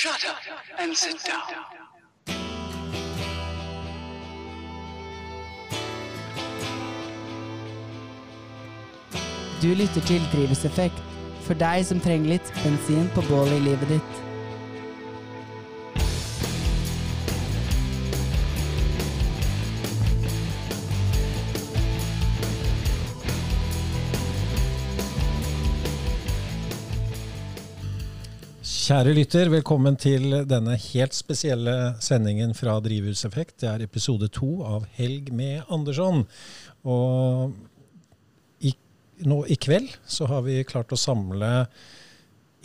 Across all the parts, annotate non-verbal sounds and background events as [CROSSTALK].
Shut up and sit down. Du lytter til Drivhuseffekt, for deg som trenger litt bensin på bålet i livet ditt. Kjære lytter, velkommen til denne helt spesielle sendingen fra Drivhuseffekt. Det er episode to av Helg med Andersson. Og i, nå i kveld så har vi klart å samle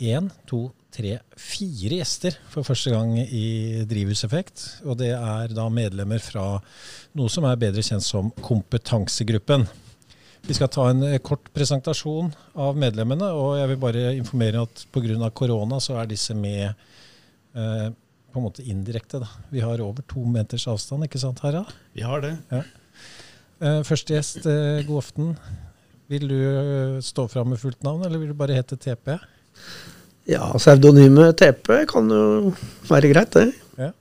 én, to, tre, fire gjester for første gang i Drivhuseffekt. Og det er da medlemmer fra noe som er bedre kjent som Kompetansegruppen. Vi skal ta en eh, kort presentasjon av medlemmene, og jeg vil bare informere at pga. korona så er disse med eh, på en måte indirekte. Da. Vi har over to meters avstand, ikke sant Herra? Vi har det. Ja. Eh, første gjest, eh, god aften. Vil du eh, stå fram med fullt navn, eller vil du bare hete TP? Ja, pseudonymet TP kan jo være greit, det. Ja.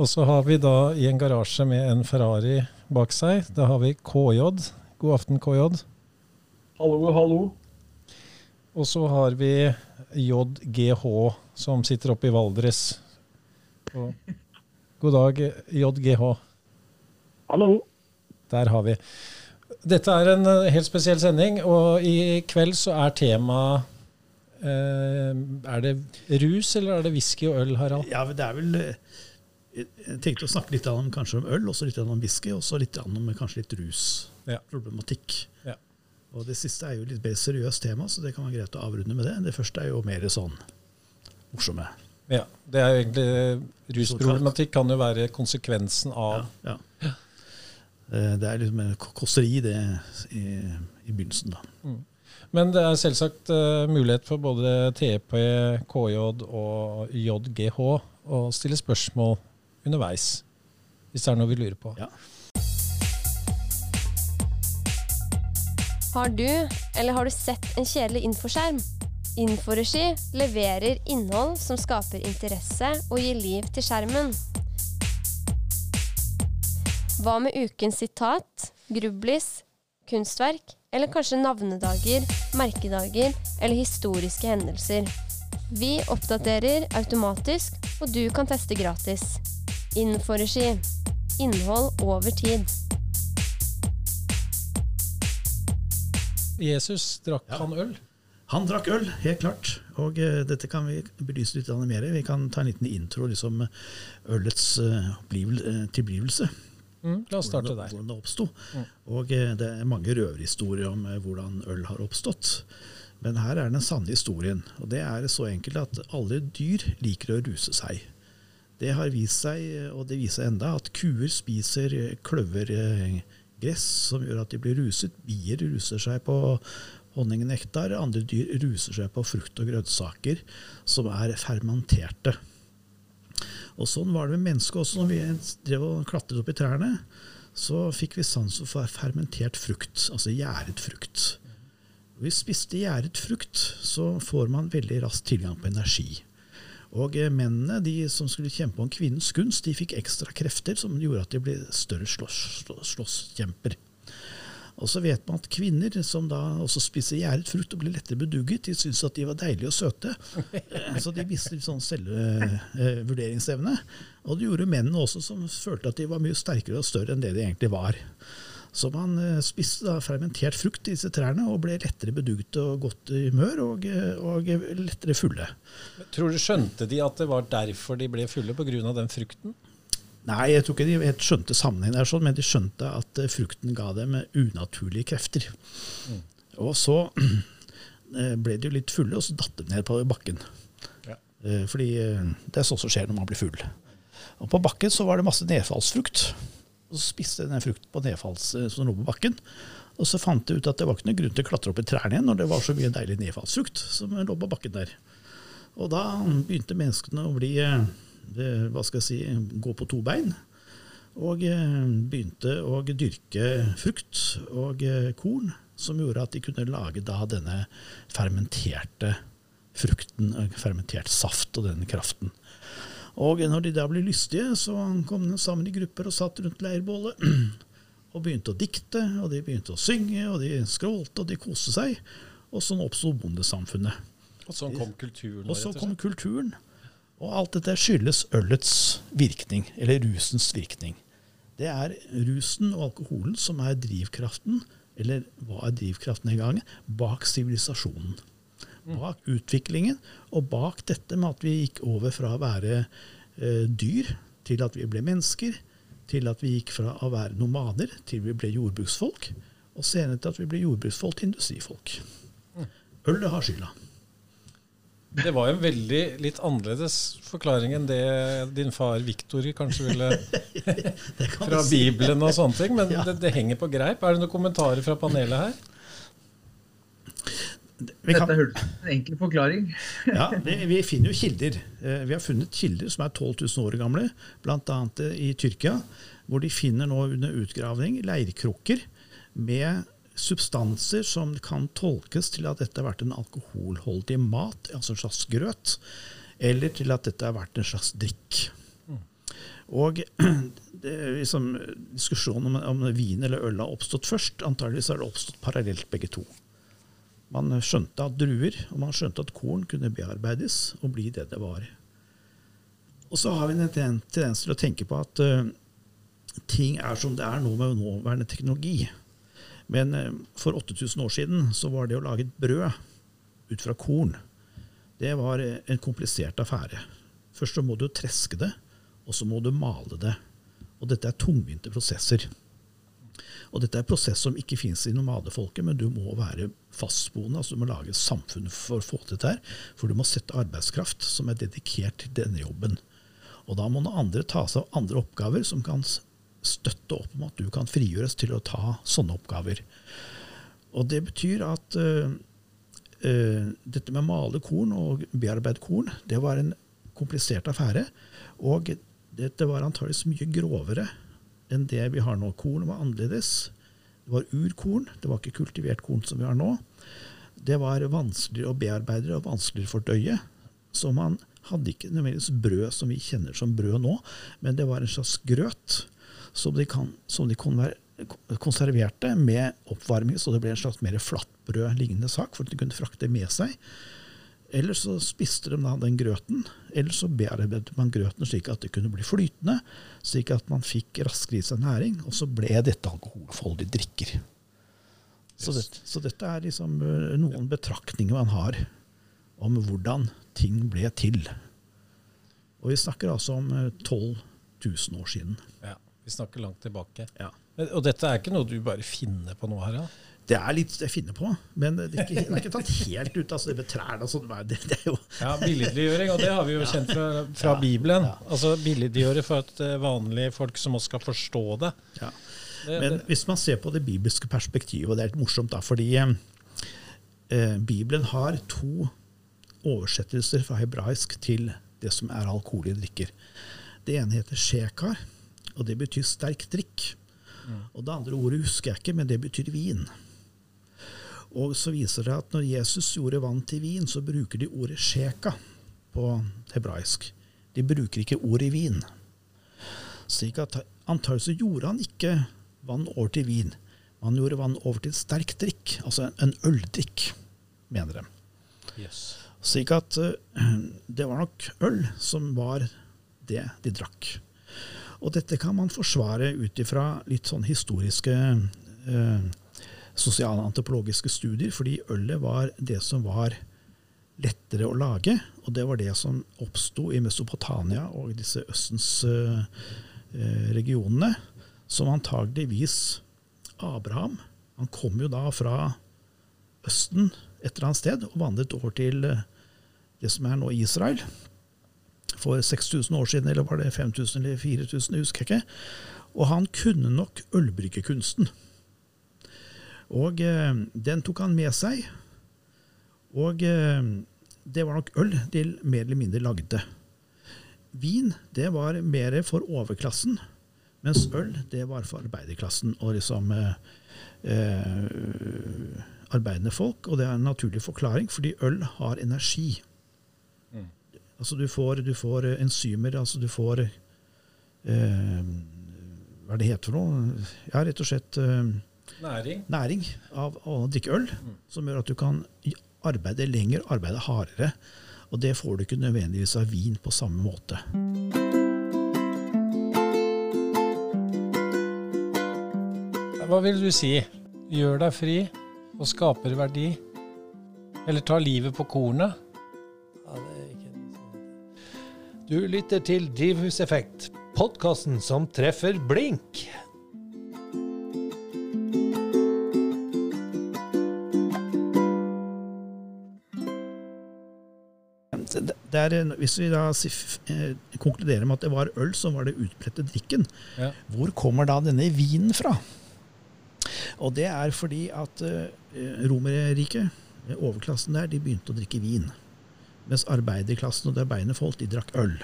Og så har vi da i en garasje med en Ferrari bak seg, da har vi KJ. God aften, KJ. Hallo, hallo. Og så har vi JGH, som sitter oppe i Valdres. Og god dag, JGH. Hallo. Der har vi. Dette er en eh, helt spesiell sending, og i kveld så er temaet eh, Er det rus, eller er det whisky og øl, Harald? Ja, det er vel eh, Jeg tenkte å snakke litt om, kanskje om øl, og så litt om whisky, og så litt om kanskje litt rusproblematikk. Ja. Og det siste er jo litt mer seriøst tema, så det kan være greit å avrunde med det. Det første er jo mer sånn morsomme. Ja, det er jo egentlig Rusproblematikk kan jo være konsekvensen av Ja, ja. Eh, Det er liksom en kåseri det i, i begynnelsen, da. Men det er selvsagt uh, mulighet for både TP, KJ og JGH å stille spørsmål underveis, hvis det er noe vi lurer på. Ja. Har du, eller har du sett en kjedelig infoskjerm? Inforegi leverer innhold som skaper interesse og gir liv til skjermen. Hva med ukens sitat, grublis, kunstverk, eller kanskje navnedager, merkedager eller historiske hendelser? Vi oppdaterer automatisk, og du kan teste gratis. Inforegi. Innhold over tid. Jesus, drakk Ja. han øl? Han drakk øl, helt klart. Og uh, dette kan vi belyse litt mer. Vi kan ta en liten intro, liksom ølets uh, eh, tilblivelse. Mm, la oss starte hvordan, der. hvordan det oppsto. Og uh, det er mange røverhistorier om eh, hvordan øl har oppstått. Men her er den sanne historien. Og det er så enkelt at alle dyr liker å ruse seg. Det har vist seg, eh, og det viser enda, at kuer spiser eh, kløvergress som gjør at de blir ruset. Bier ruser seg på honningnektar. Andre dyr ruser seg på frukt og grønnsaker som er fermenterte. Og sånn var det med mennesket også. Når vi drev og klatret opp i trærne, så fikk vi sans for fermentert frukt, altså gjæret frukt. Hvis vi spiste gjæret frukt, så får man veldig raskt tilgang på energi. Og eh, mennene de som skulle kjempe om kvinnens gunst, de fikk ekstra krefter som gjorde at de ble større slåss, slåss, slåsskjemper. Og så vet man at kvinner som da også spiser gjæret frukt og blir lettere bedugget, de syns at de var deilige og søte. Eh, Så de mister sånn selvvurderingsevne. Og det gjorde mennene også, som følte at de var mye sterkere og større enn det de egentlig var. Så man eh, spiste fermentert frukt i disse trærne og ble lettere bedugt og godt i humør og, eh, og lettere fulle. Tror du skjønte de at det var derfor de ble fulle, pga. den frukten? Nei, jeg tror ikke de helt skjønte sammenhengen, der, sånn, men de skjønte at eh, frukten ga dem unaturlige krefter. Og så [CLEARS THROAT] ble de jo litt fulle, og så datt de ned på bakken. Ja. Fordi det er sånt som skjer når man blir full. Og på bakken så var det masse nedfallsfrukt. Og så spiste jeg den frukten på nedfalls, eh, som lå på bakken. Og så fant jeg ut at det var ikke noen grunn til å klatre opp i trærne igjen når det var så mye deilig nedfallsfrukt som lå på bakken der. Og da begynte menneskene å bli eh, hva skal jeg si, gå på to bein. Og eh, begynte å dyrke frukt og korn, som gjorde at de kunne lage da denne fermenterte frukten, fermentert saft og den kraften. Og når de da ble lystige, så kom de sammen i grupper og satt rundt leirbålet. [CLEARS THROAT] Og begynte å dikte, og de begynte å synge, og de skrålte, og de koste seg. Og sånn oppsto bondesamfunnet. Og sånn kom kulturen. Og så kom kulturen. Og alt dette skyldes ølets virkning, eller rusens virkning. Det er rusen og alkoholen som er drivkraften, eller hva er drivkraften en gang, bak sivilisasjonen. Bak utviklingen, og bak dette med at vi gikk over fra å være eh, dyr til at vi ble mennesker, til at vi gikk fra å være nomader til vi ble jordbruksfolk, og senere til at vi ble jordbruksfolk til industrifolk. Ølet har skylda. Det var en veldig litt annerledes forklaring enn det din far Viktor kanskje ville [LAUGHS] kan fra. Bibelen og sånne ting, men Ja. det, det henger på greip. Er det noen kommentarer fra panelet her? Dette hørtes ut som en enkel forklaring. [LAUGHS] Ja, vi, vi finner jo kilder. Eh, Vi har funnet kilder som er 12 000 år gamle, bl.a. i Tyrkia, hvor de finner nå under utgravning leirkrukker med substanser som kan tolkes til at dette har vært en alkoholholdig mat, altså en slags grøt, eller til at dette har vært en slags drikk. Og [CLEARS THROAT] det liksom, diskusjonen om, om vin eller øl har oppstått først, antageligvis har det oppstått parallelt begge to. Man skjønte at druer og man skjønte at korn kunne bearbeides og bli det det var. Og så har vi en tendens til å tenke på at uh, ting er som det er nå med nåværende teknologi. Men uh, for 8000 år siden så var det å lage et brød ut fra korn, det var eh, en komplisert affære. Først så må du treske det, og så må du male det. Og dette er tungvinte prosesser. Og dette er en prosess som ikke finnes i nomadefolket, men du må være fastboende. altså Du må lage et samfunn for å få til dette. her, For du må sette arbeidskraft som er dedikert til denne jobben. Og da må noen andre ta seg av andre oppgaver som kan støtte opp om at du kan frigjøres til å ta sånne oppgaver. Og det betyr at uh, uh, dette med å male korn og bearbeide korn, det var en komplisert affære. Og dette var antageligvis mye grovere enn det vi har nå. Korn var annerledes. Det var urkorn, det var ikke kultivert korn som vi har nå. Det var vanskeligere å bearbeide og vanskeligere å fordøye. Så man hadde ikke nødvendigvis brød som vi kjenner som brød nå, men det var en slags grøt som de, kan, som de konserverte med oppvarming, så det ble en slags mer flatbrød lignende sak, for at de kunne frakte med seg. Eller så spiste de da den grøten, eller så bearbeidet man grøten slik at det kunne bli flytende, slik at man fikk raskere i seg næring, og så ble dette alkoholfoldige drikker. Så, det, så dette er liksom eh, noen betraktninger man har om hvordan ting ble til. Og vi snakker altså om eh, 12 000 år siden. Ja, vi snakker langt tilbake. Ja. Og dette er ikke noe du bare finner på nå, her, ja? Det er litt jeg finner på, men det er ikke, det er ikke tatt helt ut. Altså, det med trærne og sånn, det, det er jo Ja, Billedliggjøring, og det har vi jo kjent fra, fra Bibelen. Altså Billedliggjøre for at eh, vanlige folk som også skal forstå det. ja. Men hvis man ser på det bibelske perspektivet, og det er litt morsomt da, fordi eh, Bibelen har to oversettelser fra hebraisk til det som er alkoholige drikker. Det ene heter shekar, og det betyr sterk drikk. Og det andre ordet husker jeg ikke, men det betyr vin. Og så viser det at når Jesus gjorde vann til vin, så bruker de ordet sheka på hebraisk. De bruker ikke ordet vin. Slik at antagelig gjorde han ikke vann over til vin. Man gjorde vann over til sterk drikk, altså en øldrikk, mener de. Yes. Slik at eh, det var nok øl som var det de drakk. Og dette kan man forsvare ut ifra litt sånn historiske eh, sosialantropologiske studier, fordi ølet var det som var lettere å lage, og det var det som oppsto i Mesopotamia og disse Østens eh, eh, regionene, som antageligvis Abraham Han kom jo da fra Østen et eller annet sted og vandret over til eh, det som er nå Israel. For 6000 år siden, eller var det 5000 eller 4000, jeg husker ikke. Og han kunne nok ølbryggekunsten. Og eh, den tok han med seg. Og eh, det var nok øl de mer eller mindre lagde. Vin det var mer for overklassen, mens øl det var for arbeiderklassen og liksom eh, eh, arbeidende folk. Og det er en naturlig forklaring, fordi øl har energi. Altså du får, du får enzymer, altså du får eh, Hva er det heter for noe? Ja, rett og slett eh, Næring. næring av å drikke øl, som gjør at du kan arbeide lenger, arbeide hardere. Og det får du ikke nødvendigvis av vin på samme måte. Hva vil du si? Gjør deg fri og skaper verdi? Eller tar livet på kornet? Ja, det er ikke Du lytter til Drivhuseffekt, podkasten som treffer blink. Er, hvis vi da eh, konkluderer med at det var øl som var det utbredte drikken, Ja. hvor kommer da denne vinen fra? Og det er fordi at eh, Romerriket, eh, overklassen der, de begynte å drikke vin. Mens arbeiderklassen og det arbeidende folk, de drakk øl.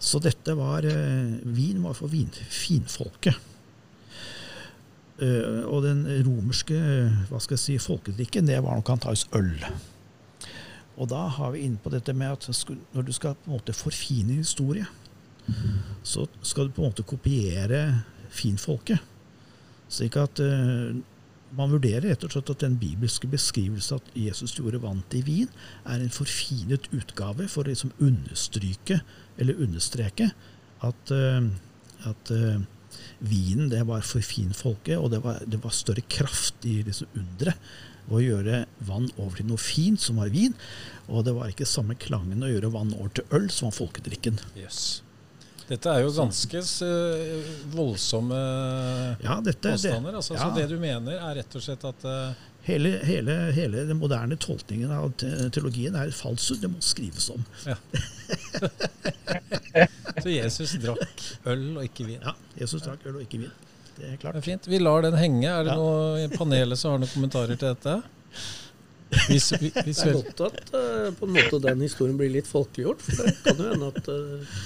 Så dette var Vin var for vin, finfolket. Og den romerske hva skal jeg si, folkedrikken, det var nok antakeligvis øl. Og da har vi inne på dette med at når du skal på en måte forfine historie, så skal du på en måte kopiere finfolket. Slik at uh, man vurderer rett og slett at den bibelske beskrivelsen at Jesus gjorde vann til vin, er en forfinet utgave for å liksom understryke eller understreke at, uh, at eh, vinen det var for finfolket, og det var, det var større kraft i liksom underet å gjøre vann over til noe fint, som var vin. Og det var ikke samme klangen å gjøre vann over til øl, som var folkedrikken. Yes. Dette er jo ganske eh, voldsomme Ja, dette, påstander. Altså, ja. Så det du mener, er rett og slett at eh, hele, hele, hele den moderne tolkningen av teologien er falsk, Det må skrives om. [LAUGHS] Så Jesus drakk øl og ikke vin. Ja, Jesus drakk øl og ikke vin. Det er Det er fint. Vi lar den henge. Er det Ja. noe i panelet som har noen kommentarer til dette? Hvis, hvis, Det er godt at eh, på en måte den historien blir litt folkeliggjort. For det kan jo hende at eh,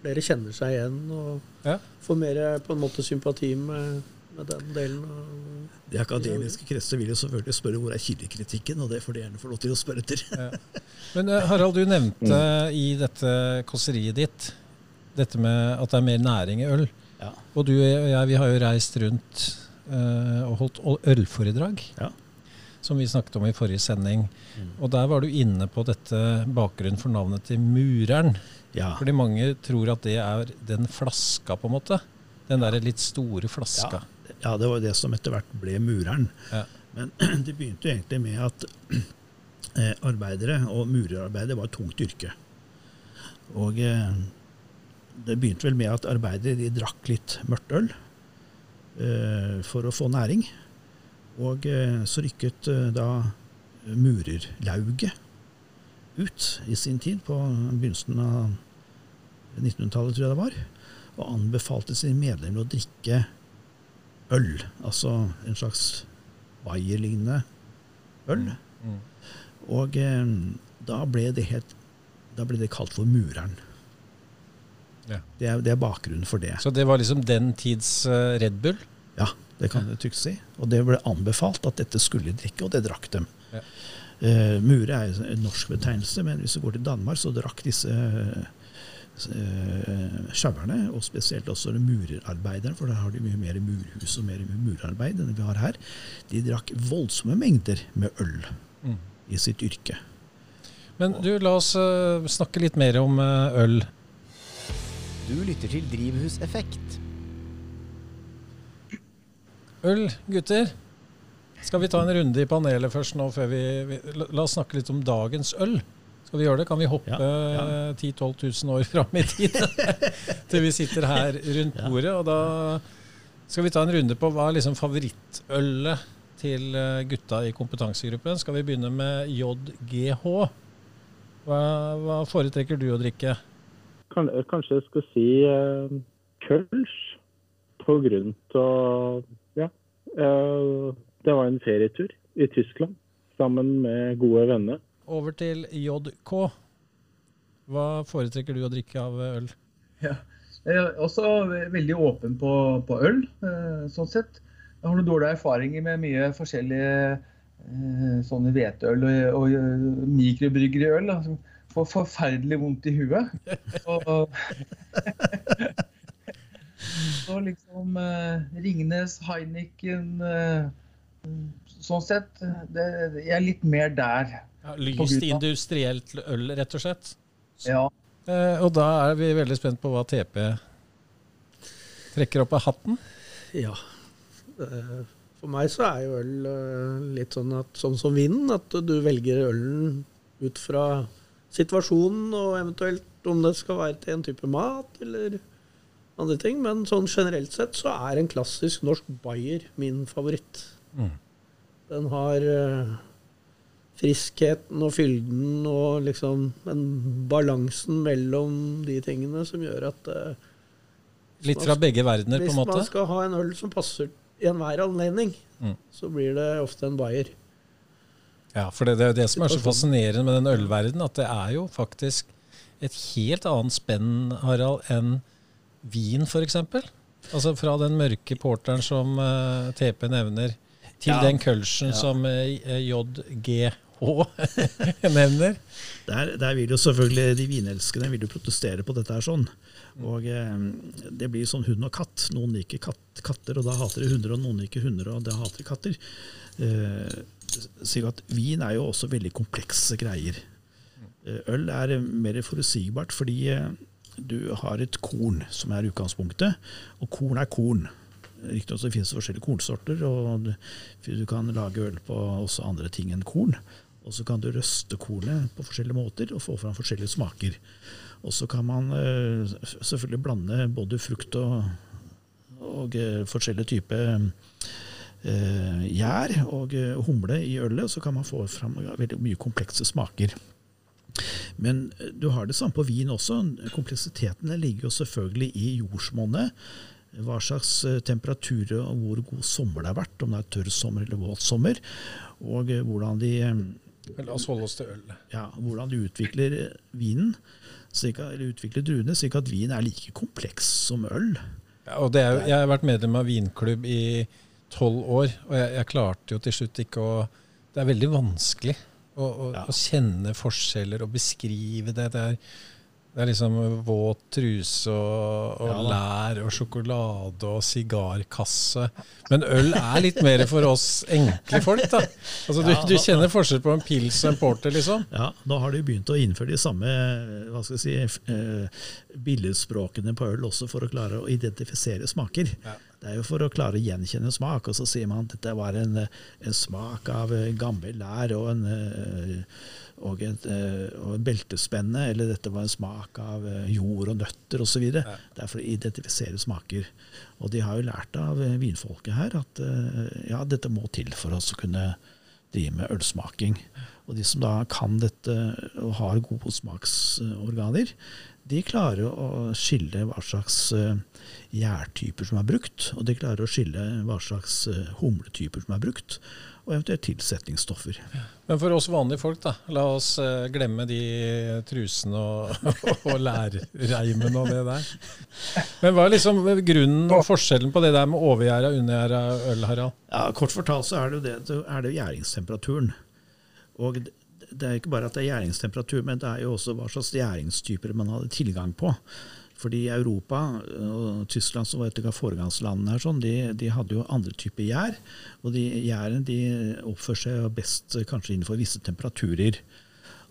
flere kjenner seg igjen og Ja. får mer eh, på en måte sympati med, med den delen. De akademiske kretser vil jo selvfølgelig spørre hvor er kildekritikken, og det får de gjerne få lov til å spørre etter. Men eh, Harald, du nevnte i dette kåseriet ditt dette med at det er mer næring i øl. Ja. Og du og jeg vi har jo reist rundt uh, og holdt ølforedrag. Ja. Som vi snakket om i forrige sending. Mm. Og der var du inne på dette bakgrunnen for navnet til mureren. Ja. Fordi mange tror at det er den flaska, på en måte. Den derre litt store flaska. ja, det var det som etter hvert ble mureren. Ja. Men [CLEARS THROAT] det begynte jo egentlig med at [CLEARS THROAT] eh, arbeidere og murerarbeidere var et tungt yrke. Og eh, det begynte vel med at arbeidere de drakk litt mørkt øl eh, for å få næring. Og eh, så rykket eh, da murerlauget ut i sin tid, på begynnelsen av 1900-tallet, tror jeg det var, og anbefalte sine medlemmer å drikke øl. Altså en slags Bayer-lignende øl. Mm. Og eh, da ble det helt Da ble det kalt for mureren. Ja. Det, er, det er bakgrunnen for det. Så det var liksom den tids uh, Red Bull? Ja, det kan du trygt si. Og det ble anbefalt at dette skulle drikke, og det drakk dem. Ja. Uh, mure er en norsk betegnelse, men hvis du går til Danmark, så drakk disse eh, sjauerne, og spesielt også murerarbeiderne, for der har de mye mer murhus og mer murarbeid enn vi har her, de drakk voldsomme mengder med øl Mm. i sitt yrke. Men du, la oss eh, snakke litt mer om eh, øl. Du lytter til Drivhuseffekt. Øl, gutter. Skal vi ta en runde i panelet først nå før vi, la oss snakke litt om dagens øl. Skal vi gjøre det? Kan vi hoppe Ja, ja. eh, 10 000-12 000 år fram i tid? [LAUGHS] Til vi sitter her rundt bordet. Og da skal vi ta en runde på hva er liksom favorittølet til eh, gutta i kompetansegruppen. Skal vi begynne med JGH? Hva, hva foretrekker du å drikke? Kan, kanskje jeg skal si uh, Kölsch på grunn av Ja. Uh, det var en ferietur i Tyskland sammen med gode venner. Over til JK. Hva foretrekker du å drikke av øl? Ja. Jeg er også veldig åpen på, på øl, eh, sånn sett. Jeg har noen dårlige erfaringer med mye forskjellige eh, sånne hveteøl og, og mikrobryggeriøl. da, som får forferdelig vondt i huet. Og, [LAUGHS] så liksom eh, Ringnes, Heineken eh, Sånn sett, det, jeg er litt mer der. Ja, lyst industrielt øl, rett og slett. Ja. Eh, og da er vi veldig spent på hva TP trekker opp av hatten. Ja. Eh, For meg så er jo øl eh, litt sånn, at, sånn som vinen, at du velger ølen ut fra situasjonen og eventuelt om det skal være til en type mat eller andre ting. Men sånn generelt sett så er en klassisk norsk Bayer min favoritt. Mm. Den har friskheten og fylden og liksom den balansen mellom de tingene som gjør at uh, Litt fra begge verdener, på en måte. Hvis man skal ha en øl som passer i enhver anledning, Mm. så blir det ofte en Bayer. Ja, for det, det er jo det som er så fascinerende med den ølverdenen, at det er jo faktisk et helt annet spenn, Harald, enn vin, f.eks. Altså fra den mørke porteren som uh, TP nevner, til Ja. den kølsen Ja. som eh, JGH [LAUGHS] nevner. Der, der vil jo selvfølgelig de vinelskende vil jo protestere på dette her sånn. Og eh, det blir sånn hund og katt. Noen liker katt, katter, og da hater de hunder, og noen liker hunder, og da hater de katter. Eh, at Vin er jo også veldig komplekse greier. Eh, Øl er mer forutsigbart fordi eh, du har et korn som er utgangspunktet, og korn er korn. Riktignok finnes det forskjellige kornsorter, og du kan lage øl på også andre ting enn korn. Og så kan du røste kornet på forskjellige måter og få fram forskjellige smaker. Og så kan man eh, selvfølgelig blande både frukt og, og eh, forskjellige typer eh, gjær og eh, humle i ølet, så kan man få fram veldig mye komplekse smaker. Men du har det samme på vin også. Kompleksiteten ligger jo selvfølgelig i jordsmonnet. Hva slags temperaturer og hvor god sommer det har vært, om det er tørr sommer eller våt sommer. Og hvordan de, La oss holde oss til øl. ja, hvordan du utvikler eh, vinen, at, eller utvikler druene, slik at vin er like kompleks som øl. Ja, og det er, jeg har vært medlem av vinklubb i tolv år, og jeg, jeg klarte jo til slutt ikke å Det er veldig vanskelig å, å, Ja. å kjenne forskjeller og beskrive det. Det er, det er liksom våt truse og, og Ja lær og sjokolade og sigarkasse. Men øl er litt mer for oss enkle folk, da. Altså, du, du kjenner forskjell på en pils og en porter, liksom. Ja, Nå har de begynt å innføre de samme hva skal jeg si, eh, billedspråkene på øl også for å klare å identifisere smaker. Ja. Det er jo for å klare å gjenkjenne smak, og så sier man at dette var en, eh, en smak av eh, gammel lær og en, eh, og, et, eh, og en beltespenne, eller dette var en smak av eh, jord og nøtter osv. Det er for å identifisere smaker. Og de har jo lært av eh, vinfolket her at ja, dette må til for oss å kunne drive med ølsmaking. Og de som da kan dette og har gode smaksorganer, de klarer å skille hva slags gjærtyper som er brukt, og de klarer å skille hva slags humletyper som er brukt, og eventuelt tilsetningsstoffer. Men for oss vanlige folk, da. La oss eh, glemme de trusene og, [LAUGHS] og lærreimen og det der. Men hva er liksom grunnen og forskjellen på det der med overgjæra og undergjæra øl, Harald? Ja, Kort fortalt så er det jo det, er det gjæringstemperaturen. Og det det er ikke bare at det er gjæringstemperatur, men det er jo også hva slags gjæringstyper man hadde tilgang på. Fordi Europa og Tyskland, som var et av foregangslandene, her, sånn, de, de hadde jo andre typer gjær. Og de gjæren de oppfører seg best eh, kanskje innenfor visse temperaturer.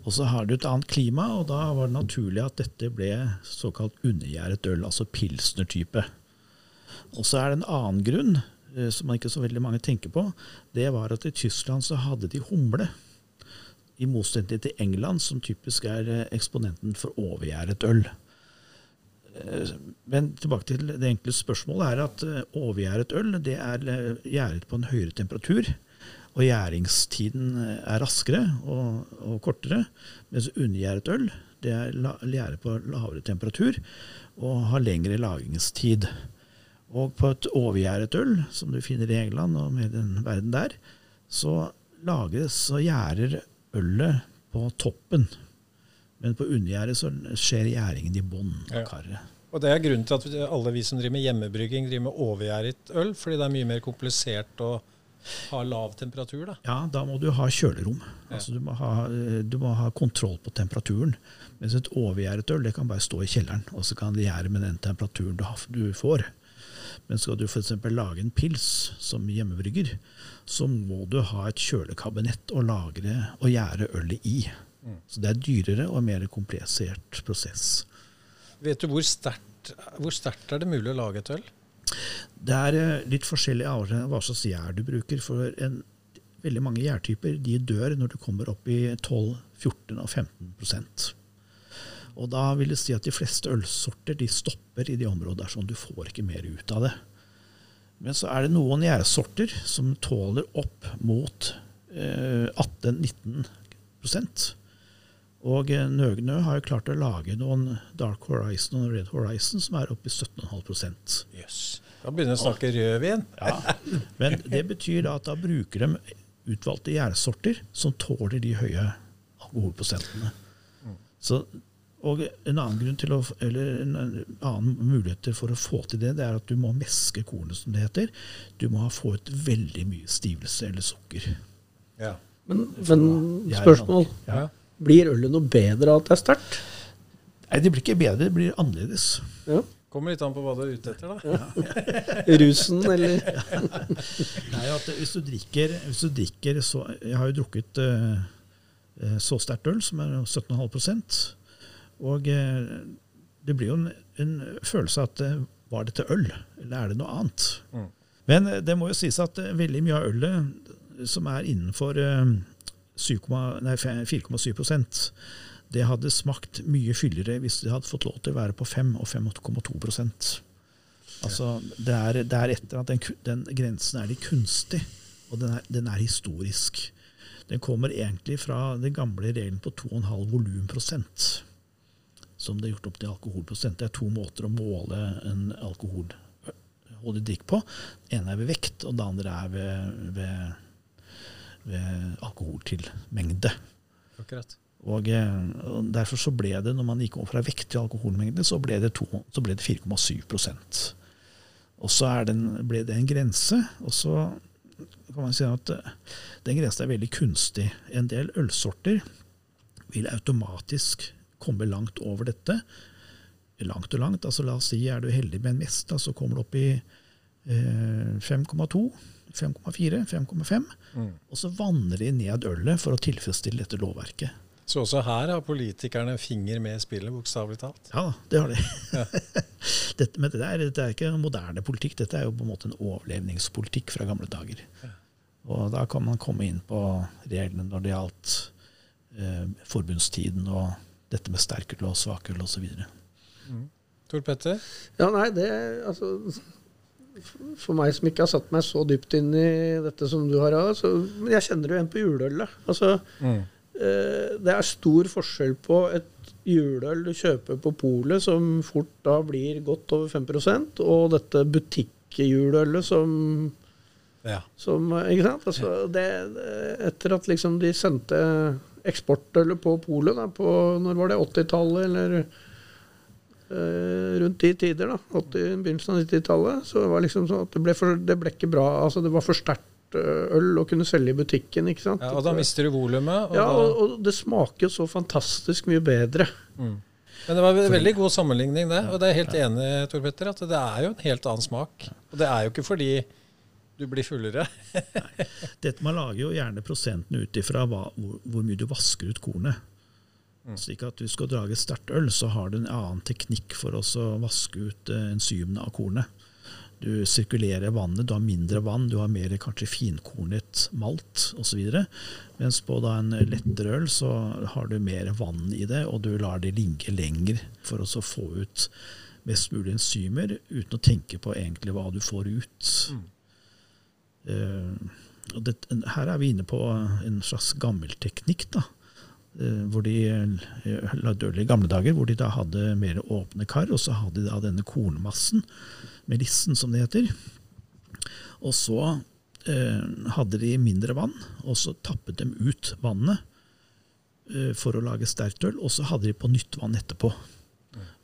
Og så har du et annet klima, og da var det naturlig at dette ble såkalt undergjæret øl, altså pilsner-type. Og så er det en annen grunn, eh, som ikke så veldig mange tenker på. Det var at i Tyskland så hadde de humle. I motsetning til England, som typisk er eh, eksponenten for overgjæret øl. Eh, Men tilbake til det enkle spørsmålet er at eh, overgjæret øl det er eh, gjæret på en høyere temperatur. Og gjæringstiden er raskere og, og kortere. Mens undergjæret øl det er gjæret på lavere temperatur og har lengre lagringstid. Og på et overgjæret øl, som du finner i England og med den verden der, så lagres og gjærer ølet på toppen. Men på undergjæret så skjer gjæringen i bånn av Ja. Og det er grunnen til at alle vi som driver med hjemmebrygging, driver med overgjæret øl, fordi det er mye mer komplisert å ha lav temperatur, da. Ja, da må du ha kjølerom. Altså, du, må ha, du må ha kontroll på temperaturen. Mens et overgjæret øl det kan bare stå i kjelleren, og så kan det gjære med den temperaturen du, har, du får. Men skal du f.eks. lage en pils som hjemmebrygger, så må du ha et kjølekabinett å lagre og gjære ølet i. Så det er dyrere og mer komplisert prosess. Vet du hvor sterkt, hvor sterkt er det mulig å lage et øl? Det er eh, litt forskjellig avhengig av hva slags gjær du bruker. For en, veldig mange gjærtyper de dør når du kommer opp i 12, 14 og 15 prosent. Og da vil det si at de fleste ølsorter de stopper i de områdene der, sånn du får ikke mer ut av det. Men så er det noen gjærsorter som tåler opp mot eh, 18-19 prosent. Og eh, Nøgnø har jo klart å lage noen Dark Horizon og Red Horizon som er oppe i 17,5 prosent. Jøss. Da begynner vi å snakke rødvin. Ja, men det betyr da at da bruker de utvalgte gjærsorter som tåler de høye alkoholprosentene. Så, og en annen, grunn til å, eller en annen mulighet for å få til det, det er at du må meske kornet, som det heter. Du må få ut veldig mye stivelse eller sukker. Ja. Men, men spørsmål. Ja. Blir ølet noe bedre av at det er sterkt? Nei, det blir ikke bedre, det blir annerledes. Ja. Kommer litt an på hva du er ute etter, da. [LAUGHS] Rusen, eller [LAUGHS] Nei, at hvis du drikker, hvis du drikker så, Jeg har jo drukket eh, så sterkt øl, som er 17,5 Og uh, det blir jo en, en følelse av at uh, var dette øl, eller er det noe annet? Mm. Men det må jo sies at veldig mye av ølet som er innenfor 7,- nei, 4,7% det hadde smakt mye fyldigere hvis det hadde fått lov til å være på 5 og 5,2 Altså, det er, det er etter at den, den grensen er litt kunstig, og den er, den er historisk. Den kommer egentlig fra den gamle regelen på 2,5 volumprosent, som det er gjort opp til alkoholprosent. Det er to måter å måle en alkoholholdig drikk på. Den ene er ved vekt, og den andre er ved, ved alkohol til mengde. Akkurat. Og, eh, og Derfor så ble det, når man gikk over fra vekt til alkoholmengde, så ble det, to- så det 4,7 Og så er den, ble det en grense. Og så kan man si at eh, den grensen er veldig kunstig. En del ølsorter vil automatisk komme langt over dette. Langt og langt. altså La oss si er du heldig med en mest, så kommer du opp i eh, 5,2, 5,4, 5,5. Mm. Og så vanner de ned ølet for å tilfredsstille dette lovverket. Så også her har politikerne finger med i spillet, bokstavelig talt. Ja, det har de. [LAUGHS] dette, men dette er, dette er ikke moderne politikk, dette er jo på en måte en overlevningspolitikk fra gamle dager. Og da kan man komme inn på reglene når det gjaldt eh, forbundstiden og dette med sterkøl og svakøl osv. Tor Petter? Ja, nei, det altså For meg som ikke har satt meg så dypt inn i dette som du har, så, men jeg kjenner jo en på juleølet. Altså, Mm. eh, det er stor forskjell på et juleøl du kjøper på polet, som fort da blir godt over 5% og dette butikkjuleølet som Ja. som, ikke sant? Altså, det, etter at liksom de sendte eksportølet på polet på når var det, 80-tallet, eller rundt de tider, da, 80, begynnelsen av 90-tallet, så var det liksom sånn at det ble, for, det ble ikke bra. altså Det var for sterkt eh, øl å kunne selge i butikken. ikke sant? ja. Og da mister du volumet. og ja, og, og det smaker jo så fantastisk mye bedre. Mm. Men det var en veldig god sammenligning, det. Og det er jeg helt enig Tor Petter, at det er jo en helt annen smak. Og det er jo ikke fordi du blir fullere. Dette Man lager jo gjerne prosentene ut ifra hvor, hvor mye du vasker ut kornet. Slik at hvis du skal drage sterkt øl, så har du en annen teknikk for å vaske ut eh, enzymene av kornet. Du sirkulerer vannet, du har mindre vann, du har mer kanskje finkornet malt osv. Mens på da en lettere øl så har du mer vann i det, og du lar det ligge lenger for å få ut mest mulig enzymer uten å tenke på egentlig hva du får ut. Eh, og det, her er vi inne på en slags gammel teknikk, da. Eh, hvor de eh, i gamle dager, hvor de da hadde mer åpne kar, og så hadde de da denne kornmassen, melissen som det heter. Og så eh, hadde de mindre vann, og så tappet de ut vannet eh, for å lage sterkt øl, og så hadde de på nytt vann etterpå.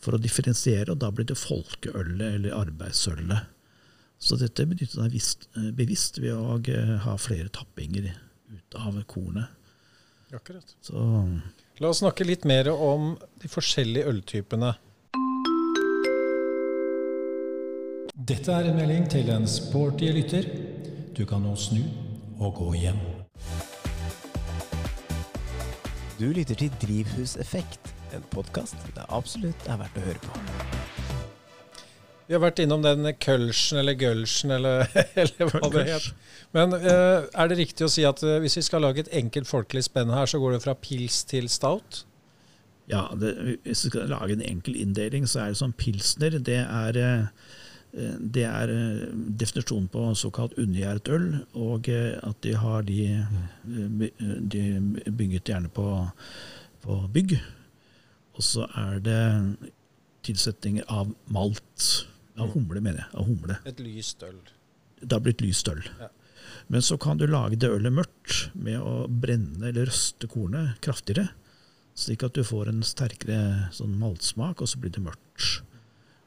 For å differensiere, og da ble det folkeølet eller arbeidsølet. Så dette benyttet de eh, bevisst ved å ha flere tappinger ut av kornet. Akkurat. Så La oss snakke litt mer om de forskjellige øltypene. Dette er en melding til en sporty lytter. Du kan nå snu og gå hjem. Du lytter til Drivhuseffekt, en podkast det absolutt er verdt å høre på. Vi har vært innom den Kølschen eller Gølschen eller, [LAUGHS] eller hva det het. Men uh, er det riktig å si at uh, hvis vi skal lage et enkelt folkelig spenn her, så går det fra pils til stout? ja, det, hvis vi skal lage en enkel inndeling, så er det sånn pilsner. Det er, eh, det er definisjonen på såkalt undergjæret øl, og at de har de, de bygget gjerne på, på bygg. Og så er det tilsetninger av malt. Av humle, mener jeg. Av humle. Et lyst øl. Det har blitt lyst øl. Ja. Men så kan du lage det ølet mørkt med å brenne eller røste kornet kraftigere. Slik at du får en sterkere sånn maltsmak, og så blir det mørkt.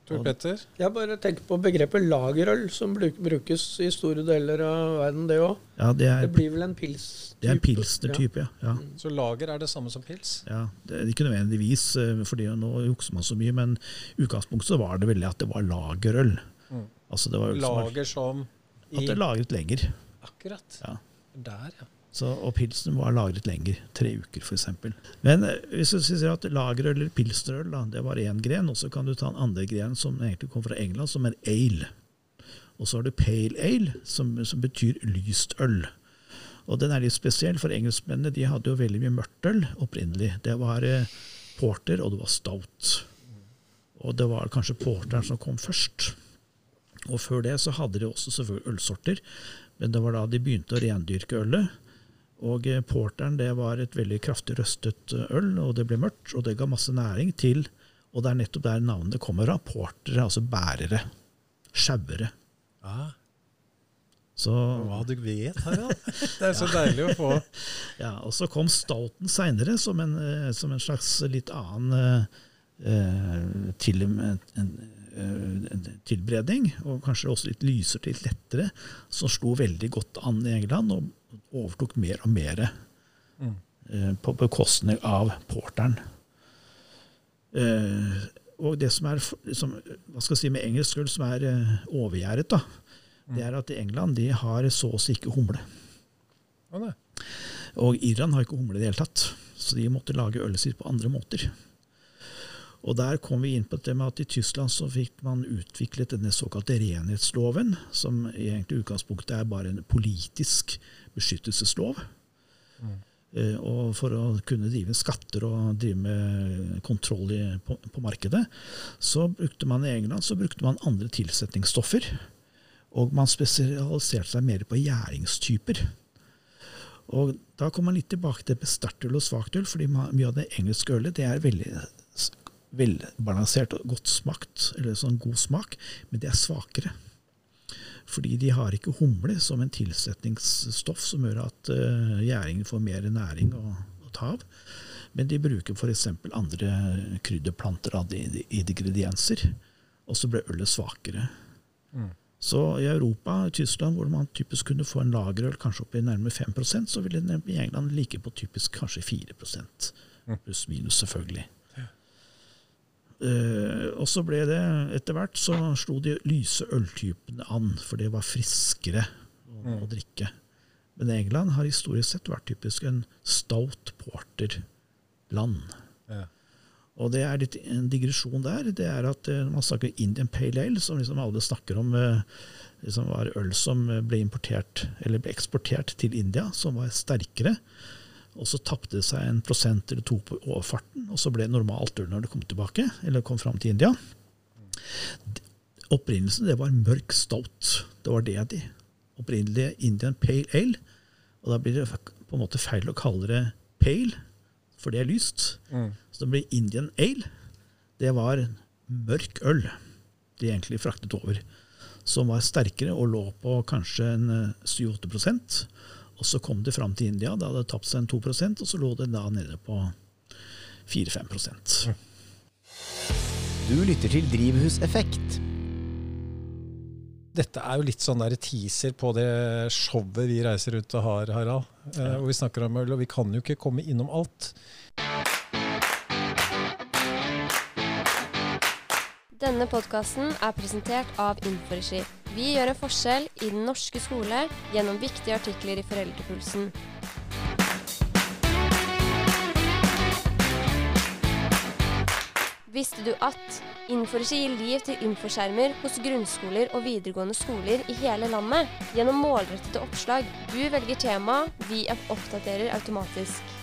Tor Petter? Jeg bare tenker på begrepet lagerøl, som brukes i store deler av verden, det òg. Ja, det Det blir vel en pils? -type. det er en pilsner-type, ja. ja. Så lager er det samme som pils? ja. Det er ikke nødvendigvis, for nå jukser man så mye, men i utgangspunktet var det veldig at det var lagerøl. Mm. Altså det var lager som i Lager som at det er lagret lenger. Akkurat. Ja. Der, ja. Så, og pilsen var lagret lenger, tre uker f.eks. Men eh, hvis du sier at lagerøl eller pilsnerøl, det var én gren, og så kan du ta en andre gren som egentlig kom fra England, som er ale. Og så har du pale ale, som, som betyr lyst øl. Og den er litt spesiell, for engelskmennene de hadde jo veldig mye mørkt øl opprinnelig. Det var eh, porter, og det var stout. Og det var kanskje porteren som kom først. Og før det så hadde de også selvfølgelig ølsorter, men det var da de begynte å rendyrke ølet. Og eh, porteren det var et veldig kraftig røstet eh, øl, og det ble mørkt, og det ga masse næring til Og det er nettopp der navnet kommer fra. Portere, altså bærere. Sjauere. Ah, Så hva du vet, Harald. [LAUGHS] Det er så deilig å få. [LAUGHS] Ja, og så kom Stouten seinere som, en, eh, som en slags litt annen eh, til, en, en, en tilberedning, og kanskje også litt lysere, litt lettere, som slo veldig godt an i England og overtok mer og mer Mm. eh, på bekostning av porteren. Eh, og det som er som, hva skal jeg si, med engelsk øl som er eh, overgjæret, da, det er at i England de har så å si ikke humle. Nei. Og Irland har ikke humle i det hele tatt, så de måtte lage ølet sitt på andre måter. Og der kom vi inn på det med at i Tyskland så fikk man utviklet denne såkalte renhetsloven, som i egentlig utgangspunktet er bare en politisk beskyttelseslov. Mm. Og for å kunne drive med skatter og drive med kontroll i, på, på markedet, så brukte man i England så brukte man andre tilsetningsstoffer. Og man spesialiserte seg mer på gjæringstyper. Og da kommer man litt tilbake til bestertøl og svakt øl, fordi mye av det engelske ølet det er veldig velbalansert og godt smakt, eller sånn god smak, men det er svakere. Fordi de har ikke humle som en tilsetningsstoff som gjør at uh, gjæringen får mer næring å, å ta av. Men de bruker f.eks. andre krydderplanter de ingredienser, og så ble ølet svakere. Så i Europa, og Tyskland, hvor man typisk kunne få en lagerøl kanskje opp i nærmere 5% så ville den i England ligge på typisk kanskje 4% Pluss minus, selvfølgelig. Eh, og så ble det etter hvert så slo de lyse øltypene an, for det var friskere å, å drikke. Men England har historisk sett vært typisk en stout porter-land. Ja. Og det er litt en digresjon der. Det er at Når man snakker Indian Pale Ale, som liksom alle snakker om eh, liksom var øl som ble importert, eller ble eksportert til India, som var sterkere. Og så tapte det seg en prosent eller to på overfarten, og så ble det normalt øl når det kom tilbake, eller kom fram til India. Opprinnelsen det var mørk stout. Det var det de. Opprinnelig Indian Pale Ale. Og da blir det på en måte feil å kalle det pale, for det er lyst. Så det blir Indian Ale. Det var mørk øl de egentlig fraktet over, som var sterkere og lå på kanskje en eh, 7-8 Og så kom det fram til India, da hadde det tapt seg en 2 og så lå det da nede på 4-5% Du lytter til Drivhuseffekt. dette er jo litt sånn der teaser på det showet vi reiser ut og har, Harald. Eh, og vi snakker om øl, og vi kan jo ikke komme innom alt. Denne podkasten er presentert av Inforegi. Vi gjør en forskjell i den norske skole gjennom viktige artikler i Foreldrepulsen. Visste du at Inforegi gir liv til infoskjermer hos grunnskoler og videregående skoler i hele landet gjennom målrettede oppslag. Du velger tema, vi oppdaterer automatisk.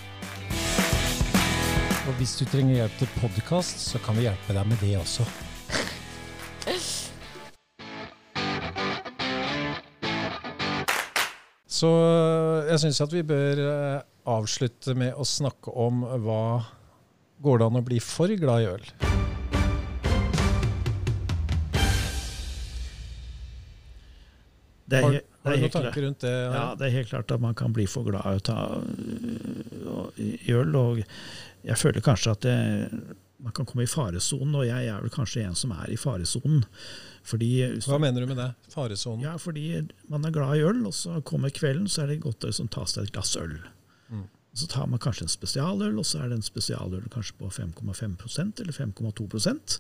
Og hvis du trenger hjelp til podkast, så kan vi hjelpe deg med det også. [LAUGHS] Så eh, jeg syns at vi bør eh, avslutte med å snakke om hva går det an å bli for glad i øl. Det er, Har, har du noen tanker klart- rundt det? Ja, det er helt klart at man kan bli for glad i øl. Og jeg føler kanskje at det, man kan komme i faresonen, og jeg er vel kanskje en som er i faresonen. Fordi, Hva mener du med det? Faresonen? ja, fordi man er glad i øl, og så kommer kvelden, så er det godt å liksom ta seg et glass øl. Mm. Så tar man kanskje en spesialøl, og så er det en spesialøl kanskje på 5,5 eller 5,2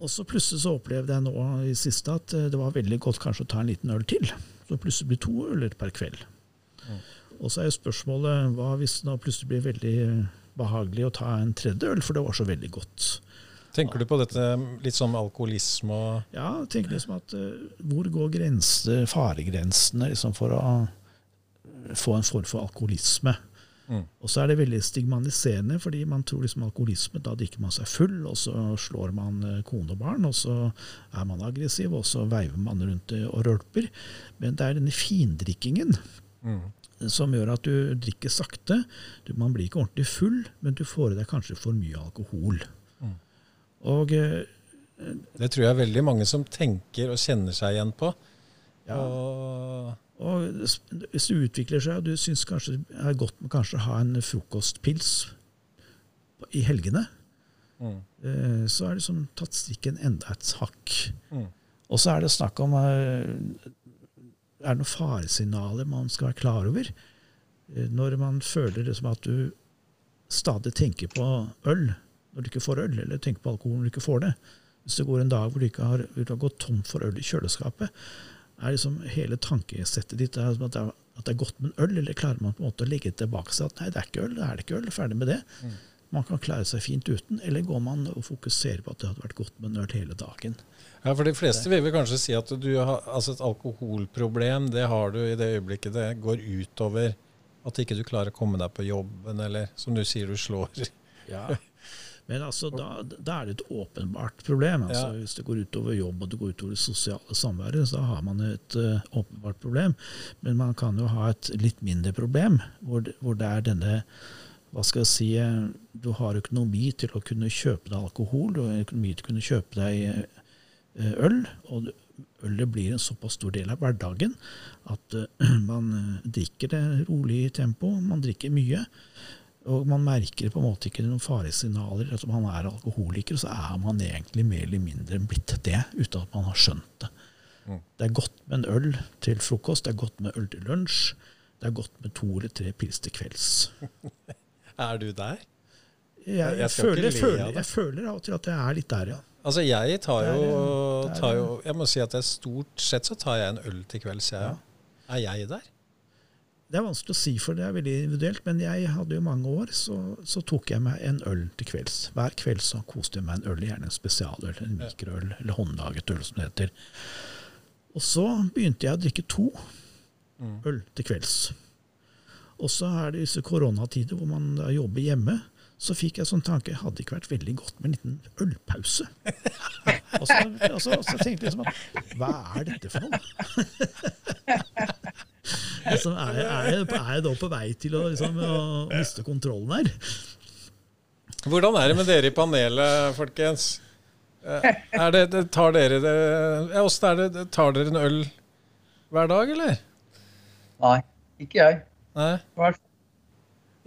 Og så plutselig så opplevde jeg nå i siste at eh, det var veldig godt kanskje å ta en liten øl til. Så plutselig blir to øler per kveld. Og så er jo spørsmålet hva hvis det nå plutselig blir veldig behagelig å ta en tredje øl, for det var så veldig godt. Tenker du på dette litt som alkoholisme og Ja, tenker liksom at uh, hvor går grense, faregrensene liksom for å få en form for alkoholisme? Mm. Og så er det veldig stigmatiserende, fordi man tror liksom alkoholisme, da drikker man seg full, og så slår man eh, kone og barn, og så er man aggressiv, og så veiver man rundt eh, og rølper. Men det er denne findrikkingen mm. som gjør at du drikker sakte. Du, man blir ikke ordentlig full, men du får i deg kanskje for mye alkohol. Og eh, Det tror jeg er veldig mange som tenker og kjenner seg igjen på. ja, Og Og hvis det utvikler seg, og du syns kanskje det er godt med kanskje å ha en frokostpils i helgene, mm. eh, så er det liksom tatt strikken enda et hakk. Mm. Og så er det snakk om eh, Er det noen faresignaler man skal være klar over? Når man føler liksom at du stadig tenker på øl når du ikke får øl, eller tenker på alkohol når du ikke får det. Hvis det går en dag hvor du ikke har, du har gått tom for øl i kjøleskapet, er liksom hele tankesettet ditt at det er, at det er godt med en øl, eller klarer man på en måte å legge det tilbake seg at nei, det er ikke øl, det er det ikke øl, ferdig med det. Mm. Man kan klare seg fint uten, eller går man og fokuserer på at det hadde vært godt med en øl hele dagen. Ja, for De fleste vil vel kanskje si at du har, altså et alkoholproblem det har du i det øyeblikket det går utover at ikke du klarer å komme deg på jobben, eller som du sier, du slår. Ja. [LAUGHS] Men altså, da, da er det et åpenbart problem. Altså, Ja. Hvis det går utover jobb og det går utover det sosiale samværet, så har man et uh, åpenbart problem. Men man kan jo ha et litt mindre problem, hvor, hvor det er denne hva skal jeg si, eh, Du har økonomi til å kunne kjøpe deg alkohol, du har økonomi til å kunne kjøpe deg eh, øl. og Ølet blir en såpass stor del av hverdagen at [CLEARS THROAT] man drikker det rolig i tempo, man drikker mye. Og man merker på en måte ikke noen faresignaler. At man er alkoholiker, så er man egentlig mer eller mindre blitt det, uten at man har skjønt det. Mm. Det er godt med en øl til frokost, det er godt med øl til lunsj. Det er godt med to eller tre pils til kvelds. [LAUGHS] Er du der? Jeg, jeg, Jeg føler, føler, jeg føler av og til at jeg er litt der, ja. Altså, jeg tar jo, tar jo Jeg må si at stort sett så tar jeg en øl til kvelds, jeg. Ja. Er jeg der? Det er vanskelig å si, for det er veldig individuelt. Men jeg hadde jo mange år, så, så tok jeg meg en øl til kvelds. Hver kveld så koste jeg meg en øl, gjerne en spesialøl, en mikroøl, eller håndlaget øl, som det heter. Og så begynte jeg å drikke to Mm. øl til kvelds. Og så er det disse koronatider hvor man jobber hjemme. Så fikk jeg sånn tanke hadde ikke vært veldig godt med en liten ølpause. [LAUGHS] og, så, og, så, og så tenkte jeg liksom at hva er dette for noe? [LAUGHS] [LAUGHS] altså, er, jeg, er, jeg, er jeg da på vei til å, liksom, å miste kontrollen her? Hvordan er det med dere i panelet, folkens? Eh, Er det, tar dere det ja, er det? Tar dere en øl hver dag, eller? Nei, ikke jeg. Nei?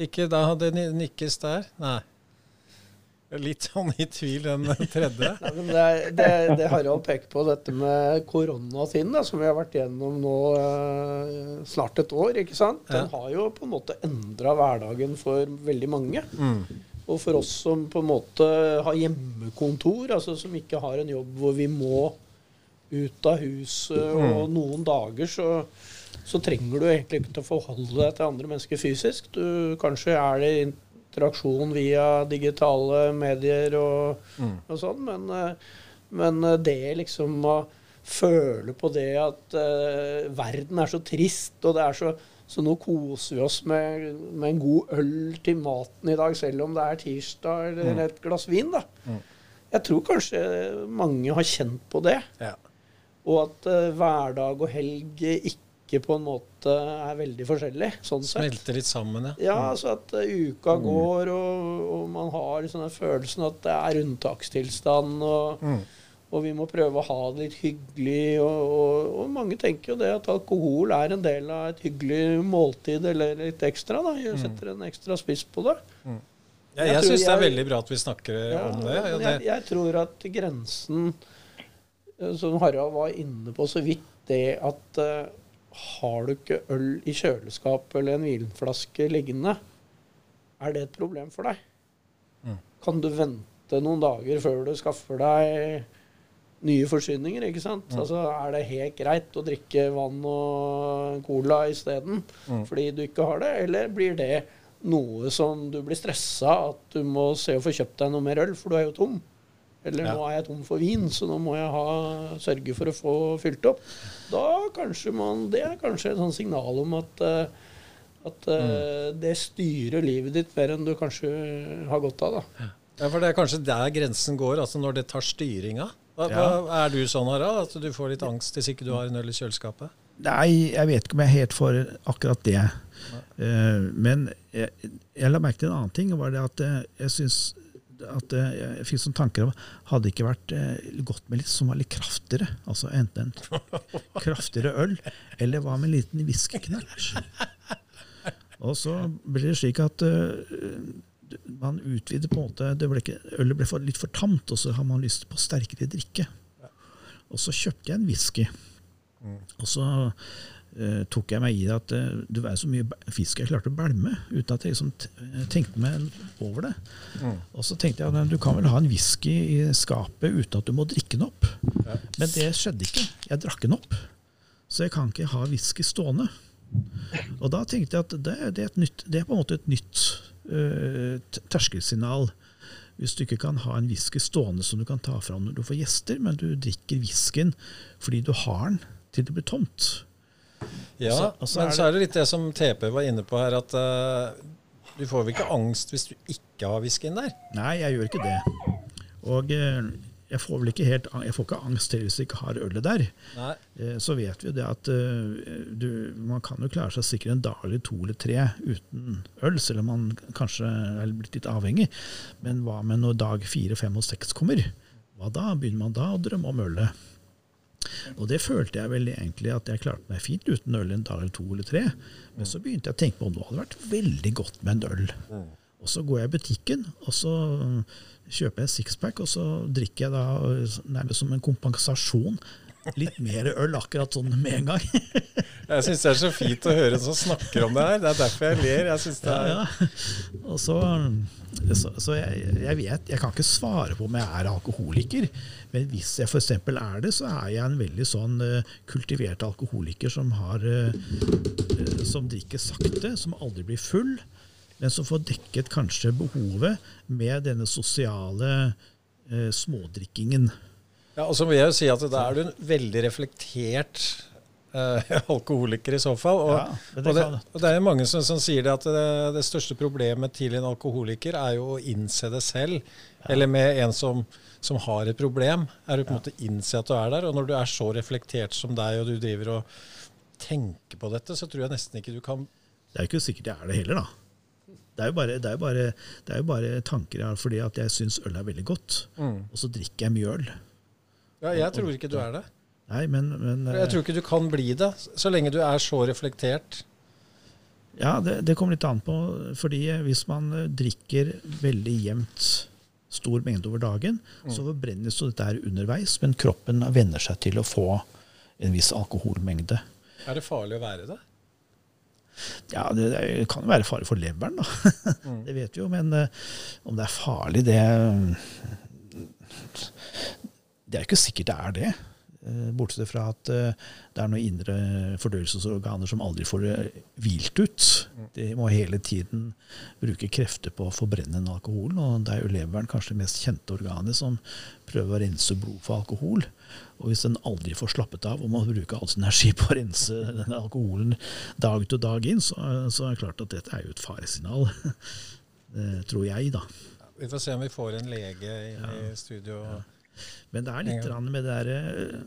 Ikke da det nikkes der? Nei. Litt sånn i tvil, den [LAUGHS] tredje. ja, men det, det, det Harald peker på, dette med koronatiden, da, som vi har vært gjennom nå eh, snart et år, ikke sant? den har jo på en måte endra hverdagen for veldig mange. Mm. Og for oss som på en måte har hjemmekontor, altså som ikke har en jobb hvor vi må ut av huset, og noen dager så, så trenger du egentlig ikke til å forholde deg til andre mennesker fysisk. Du, kanskje er det interaksjon via digitale medier og, og sånn, men, eh, men eh, det liksom å føle på det at uh, verden er så trist, og det er så så nå koser vi oss med, med en god øl til maten i dag, selv om det er tirsdag eller et glass vin. da. Jeg tror kanskje mange har kjent på det. Ja. Og at uh, hverdag og helg ikke på en måte er veldig forskjellig. sånn sett. Smelter litt sammen, ja. Ja, altså at uka uka går, og, og man har den følelsen at det er unntakstilstand, og, og vi må prøve å ha det litt hyggelig. Og, og, og mange tenker jo det at alkohol er en del av et hyggelig måltid eller litt ekstra. da, Jeg setter en ekstra spiss på det. ja Jeg jeg syns det er veldig bra at vi snakker Ja, om det. Ja, det. jeg, jeg tror at grensen, eh, som Harald var inne på så vidt, det at eh, har du ikke øl i kjøleskapet eller en vinflaske liggende, er det et problem for deg? Mm. Kan du vente noen dager før du skaffer deg nye forsyninger, ikke sant? Mm. Altså, er det helt greit å drikke vann og cola isteden Mm. fordi du ikke har det, eller blir det noe som du blir stressa at du må se å få kjøpt deg noe mer øl, for du er jo tom? Eller Ja. nå er jeg tom for vin, så nå må jeg ha, sørge for å få fylt opp. Da kanskje man, Det er kanskje et sånt signal om at, eh, at eh, Mm. det styrer livet ditt mer enn du kanskje har godt av. da. Ja, for det er kanskje der grensen går, altså når det tar styringa. Hva, hva, er du sånn, Harald, at du får litt angst hvis ikke du har en øl i kjøleskapet? Nei, jeg vet ikke om jeg er helt for akkurat det. Uh, men jeg, jeg la merke til en annen ting. og var det at Jeg synes at eh, jeg fikk sånne tanker om Hadde det ikke vært eh, godt med litt som var litt kraftigere? Altså enten en [LAUGHS] kraftigere øl, eller hva med en liten whiskyknæsj? Og så blir det slik at eh, man utvider på en måte det ble ikke, Ølet ble for, litt for tamt, og så har man lyst på sterkere drikke. Og så kjøpte jeg en whisky. Og så tok jeg meg i det at eh, det var så mye fisk jeg klarte å bælme, uten at jeg liksom tenkte meg over det. Og så tenkte jeg at du kan vel ha en whisky i skapet uten at du må drikke den opp. Men det skjedde ikke. Jeg drakk den opp. Så jeg kan ikke ha whisky stående. Og da tenkte jeg at det, det, er, et nytt, det er på en måte et nytt uh, terskelsignal. Hvis du ikke kan ha en whisky stående som du kan ta fram når du får gjester, men du drikker whiskyen fordi du har den til det blir tomt. Ja, Så- og så men så er det litt det som TP var inne på her, at uh, du får vel ikke angst hvis du ikke har whiskyen der? Nei, jeg gjør ikke det. Og uh, jeg får vel ikke helt Jeg får ikke angst til hvis jeg ikke har ølet der. Nei. Uh, Så vet vi jo det at du, man kan jo klare seg sikkert en dag eller to eller tre uten øl, selv om man kanskje er blitt litt avhengig. Men hva med når dag fire, fem og seks kommer? Hva da? Begynner man da å drømme om ølet? Og det følte jeg vel egentlig at jeg klarte meg fint uten øl en dag eller to eller tre. Men så begynte jeg å tenke på om det hadde vært veldig godt med en øl. Og så går jeg i butikken, og så kjøper jeg sixpack, og så drikker jeg da nærmest som en kompensasjon litt mer øl akkurat sånn med en gang. [LAUGHS] Jeg syns det er så fint å høre en som snakker om det her. Det er derfor jeg ler. Jeg synes det er... ja. Og så, så, så jeg, jeg vet Jeg kan ikke svare på om jeg er alkoholiker, men hvis jeg f.eks. er det, så er jeg en veldig sånn eh, kultivert alkoholiker som har eh, Som drikker sakte, som aldri blir full, men som får dekket kanskje behovet med denne sosiale eh, smådrikkingen. Ja, og så vil jeg jo si at da er du en veldig reflektert eh, [LAUGHS] alkoholiker i så fall. Og, Ja, det og, det, og det er jo mange som, som sier det at det, det største problemet til en alkoholiker er jo å innse det selv. Eller med en som, som har et problem, er du på en måte innse at du er der. Og når du er så reflektert som deg, og du driver og tenker på dette, så tror jeg nesten ikke du kan Det er jo ikke sikkert jeg er det heller, da. Det er jo bare, det er jo bare, det er jo bare tanker jeg har fordi at jeg syns øl er veldig godt. Og så drikker jeg mye øl. Ja, jeg tror ikke du er det. Nei, men, men Jeg tror ikke du kan bli det, så lenge du er så reflektert. Ja, det, det kommer litt an på. fordi hvis man eh, drikker veldig jevnt stor mengde over dagen, så forbrennes jo dette her underveis, men kroppen venner seg til å få en viss alkoholmengde. Er det farlig å være det? Ja, det, det kan jo være fare for leveren, da. [LAUGHS] det vet vi jo. Men eh, om det er farlig, det Det er ikke sikkert det er det. Eh, Bortsett fra at eh, det er noen indre fordøyelsesorganer som aldri får hvilt ut. De må hele tiden bruke krefter på å forbrenne den alkoholen. Og det er jo leveren kanskje det mest kjente organet som prøver å rense blod for alkohol. Og hvis den aldri får slappet av og må bruke all sin energi på å rense den alkoholen dag og dag inn, så, så er det klart at dette er jo et faresignal. [LAUGHS] Tror jeg, da. Vi får se om vi får en lege inn i studio. Men det er litt Ja. med det derre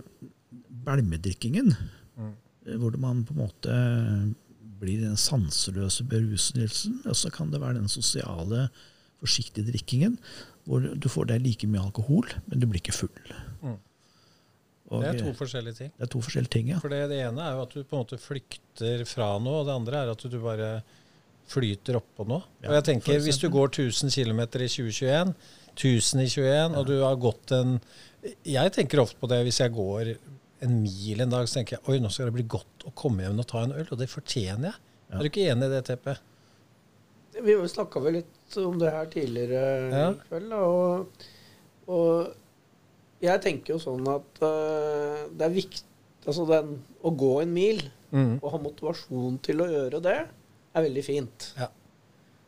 belmedrikkingen, Mm. eh, hvor man på en måte blir den sanseløse beruselsen, og så kan det være den sosiale, forsiktige drikkingen, hvor du får deg like mye alkohol, men du blir ikke full. Mm. Og, Det er to eh, forskjellige ting. det er to forskjellige ting, ja. For det, det ene er jo at du på en måte flykter fra noe, og det andre er at du bare flyter oppå noe. Ja, og jeg tenker, Hvis du går 1000 km i 2021, 1000 i 21, og du har gått en Jeg tenker ofte på det hvis jeg går en mil en dag, så tenker jeg oi, nå skal det bli godt å komme hjem og ta en øl, og det fortjener jeg. Ja. Er du ikke enig i det, Teppe? Vi snakka vel litt om det her tidligere Ja. i kveld. Og, og jeg tenker jo sånn at uh, det er viktig Altså den, å gå en mil Mm. og ha motivasjon til å gjøre det, er veldig fint. Ja.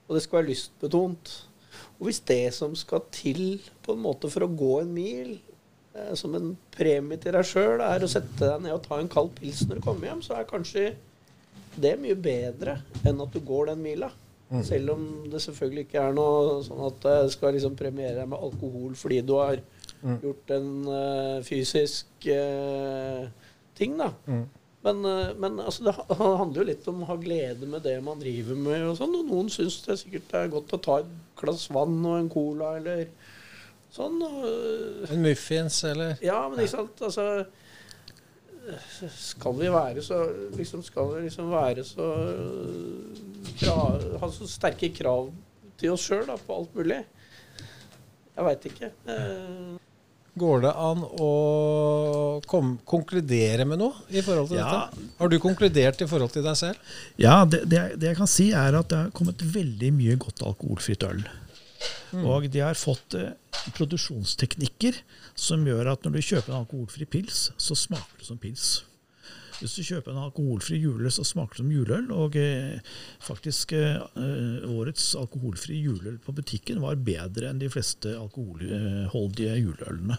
Og det skal være lystbetont. Og hvis det som skal til på en måte for å gå en mil, eh, som en premie til deg sjøl, er å sette deg ned og ta en kald pils når du kommer hjem, så er kanskje det mye bedre enn at du går den mila. Mm. Selv om det selvfølgelig ikke er noe sånn at jeg skal liksom premiere deg med alkohol fordi du har Mm. gjort en uh, fysisk uh, ting, da. Mm. Men, eh, men altså, det handler jo litt om å ha glede med det man driver med. Og sånn, og noen syns det sikkert er godt å ta et glass vann og en cola eller sånn. Og, En muffins, eller? ja, men ikke sant, altså Skal vi være så liksom Skal vi liksom være så krav, Ha så sterke krav til oss sjøl på alt mulig? Jeg veit ikke. Eh, Går det an å kom, konkludere med noe i forhold til Ja. dette? Har du konkludert i forhold til deg selv? Ja, det, det, det jeg kan si er at det har kommet veldig mye godt alkoholfritt øl. Og de har fått eh, produksjonsteknikker som gjør at når du kjøper en alkoholfri pils, så smaker det som pils. Hvis du kjøper en alkoholfri juleøl, så smaker det som juleøl. Og eh, faktisk eh, årets alkoholfri juleøl på butikken var bedre enn de fleste alkoholholdige juleølene.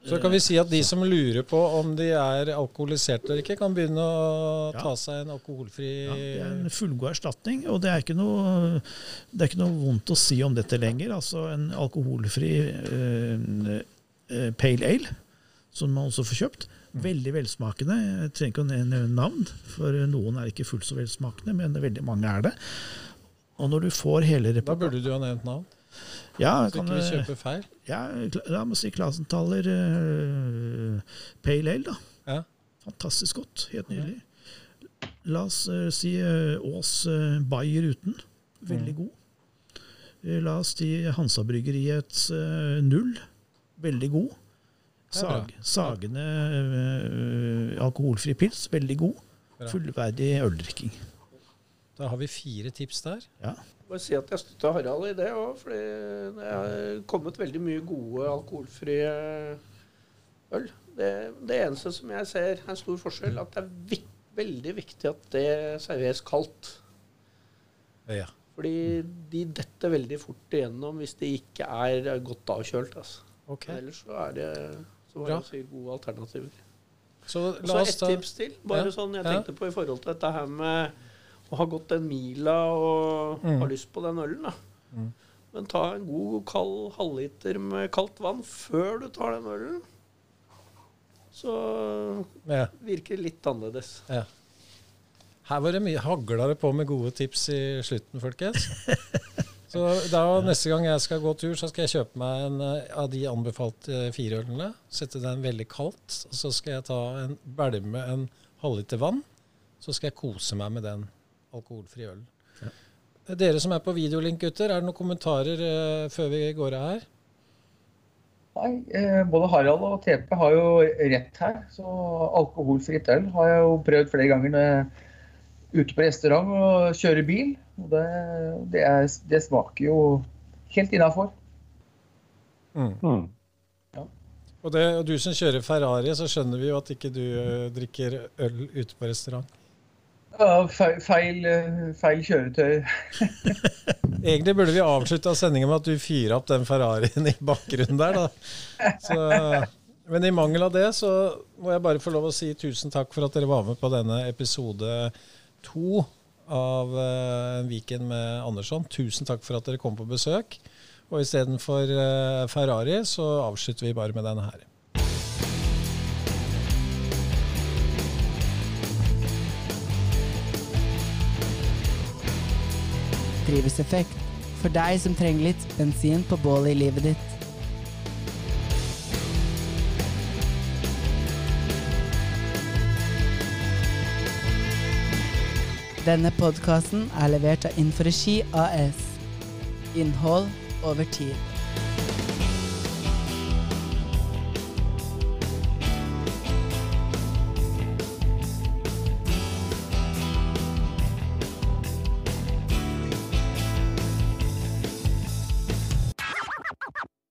Så kan vi si at de som lurer på om de er alkoholisert eller ikke, kan begynne å ta seg en alkoholfri Ja, det er en fullgod erstatning, og det er, ikke noe, det er ikke noe vondt å si om dette lenger. Altså en alkoholfri eh, eh, pale ale, som man også får kjøpt. Veldig velsmakende. Jeg trenger ikke å nevne navn, for noen er ikke fullt så velsmakende, men veldig mange er det. Og når du får hele Da burde du ha nevnt navn, ja, så kan, ikke vi eh, kjøper feil. ja, la meg si Klasenthaler uh, pale ale, da. Ja. Fantastisk godt. Helt nydelig. La oss uh, si eh, Ås uh, Bayer uten. Veldig god. Eh, la oss si Hansa-bryggeriets eh, null. Veldig god. Det. Sag, sagende eh, alkoholfri pils. Veldig god. Bra. Fullverdig øldrikking. Da har vi fire tips der. Ja. Bare si at jeg støtter Harald i det òg, for det er kommet veldig mye gode alkoholfrie øl. Det, det eneste som jeg ser er en stor forskjell, at det er vik veldig viktig at det serveres kaldt. Ja. Fordi de detter veldig fort igjennom hvis de ikke er godt avkjølt. Altså. Okay. Ellers så er det så var det gode alternativer. Så la oss ta tips til. Bare Ja, sånn jeg ja. tenkte på i forhold til dette her med å ha gått den mila og Mm. ha lyst på den ølen. da. Mm. Men ta en god kald halvliter med kaldt vann før du tar den ølen. Så ja. virker det litt annerledes. Her var det mye hagla det på med gode tips i slutten, folkens. [LAUGHS] Så da neste gang jeg skal gå tur, så skal jeg kjøpe meg en eh, av de anbefalte fire ølene. Sette den veldig kaldt. Og så skal jeg ta en bælme en halvliter vann. Så skal jeg kose meg med den alkoholfrie ølen. Dere som er på videolink, gutter, er det noen kommentarer eh, før vi går av her? Nei, eh, både Harald og TP har jo rett her. Så alkoholfritt øl har jeg jo prøvd flere ganger når jeg ute på restaurant og kjører bil. Og det, det, er, det smaker jo helt innafor. Mm. Og, det, og du som kjører Ferrari, så skjønner vi jo at ikke du eh, drikker øl ute på restaurant. Ja, feil, feil, eh, feil kjøretøy. [LAUGHS] Egentlig burde vi avslutta sendinga med at du fyrer opp den Ferrarien i bakgrunnen der, da. Så, men i mangel av det, så må jeg bare få lov å si tusen takk for at dere var med på denne episode to av uh, Viken med Andersson. Tusen takk for at dere kom på besøk. Og istedenfor uh, Ferrari, så avslutter vi bare med denne her. Drivhuseffekt. For deg som trenger litt bensin på bålet i livet ditt. Denne podkasten er levert av Inforegi AS. Innhold over tid.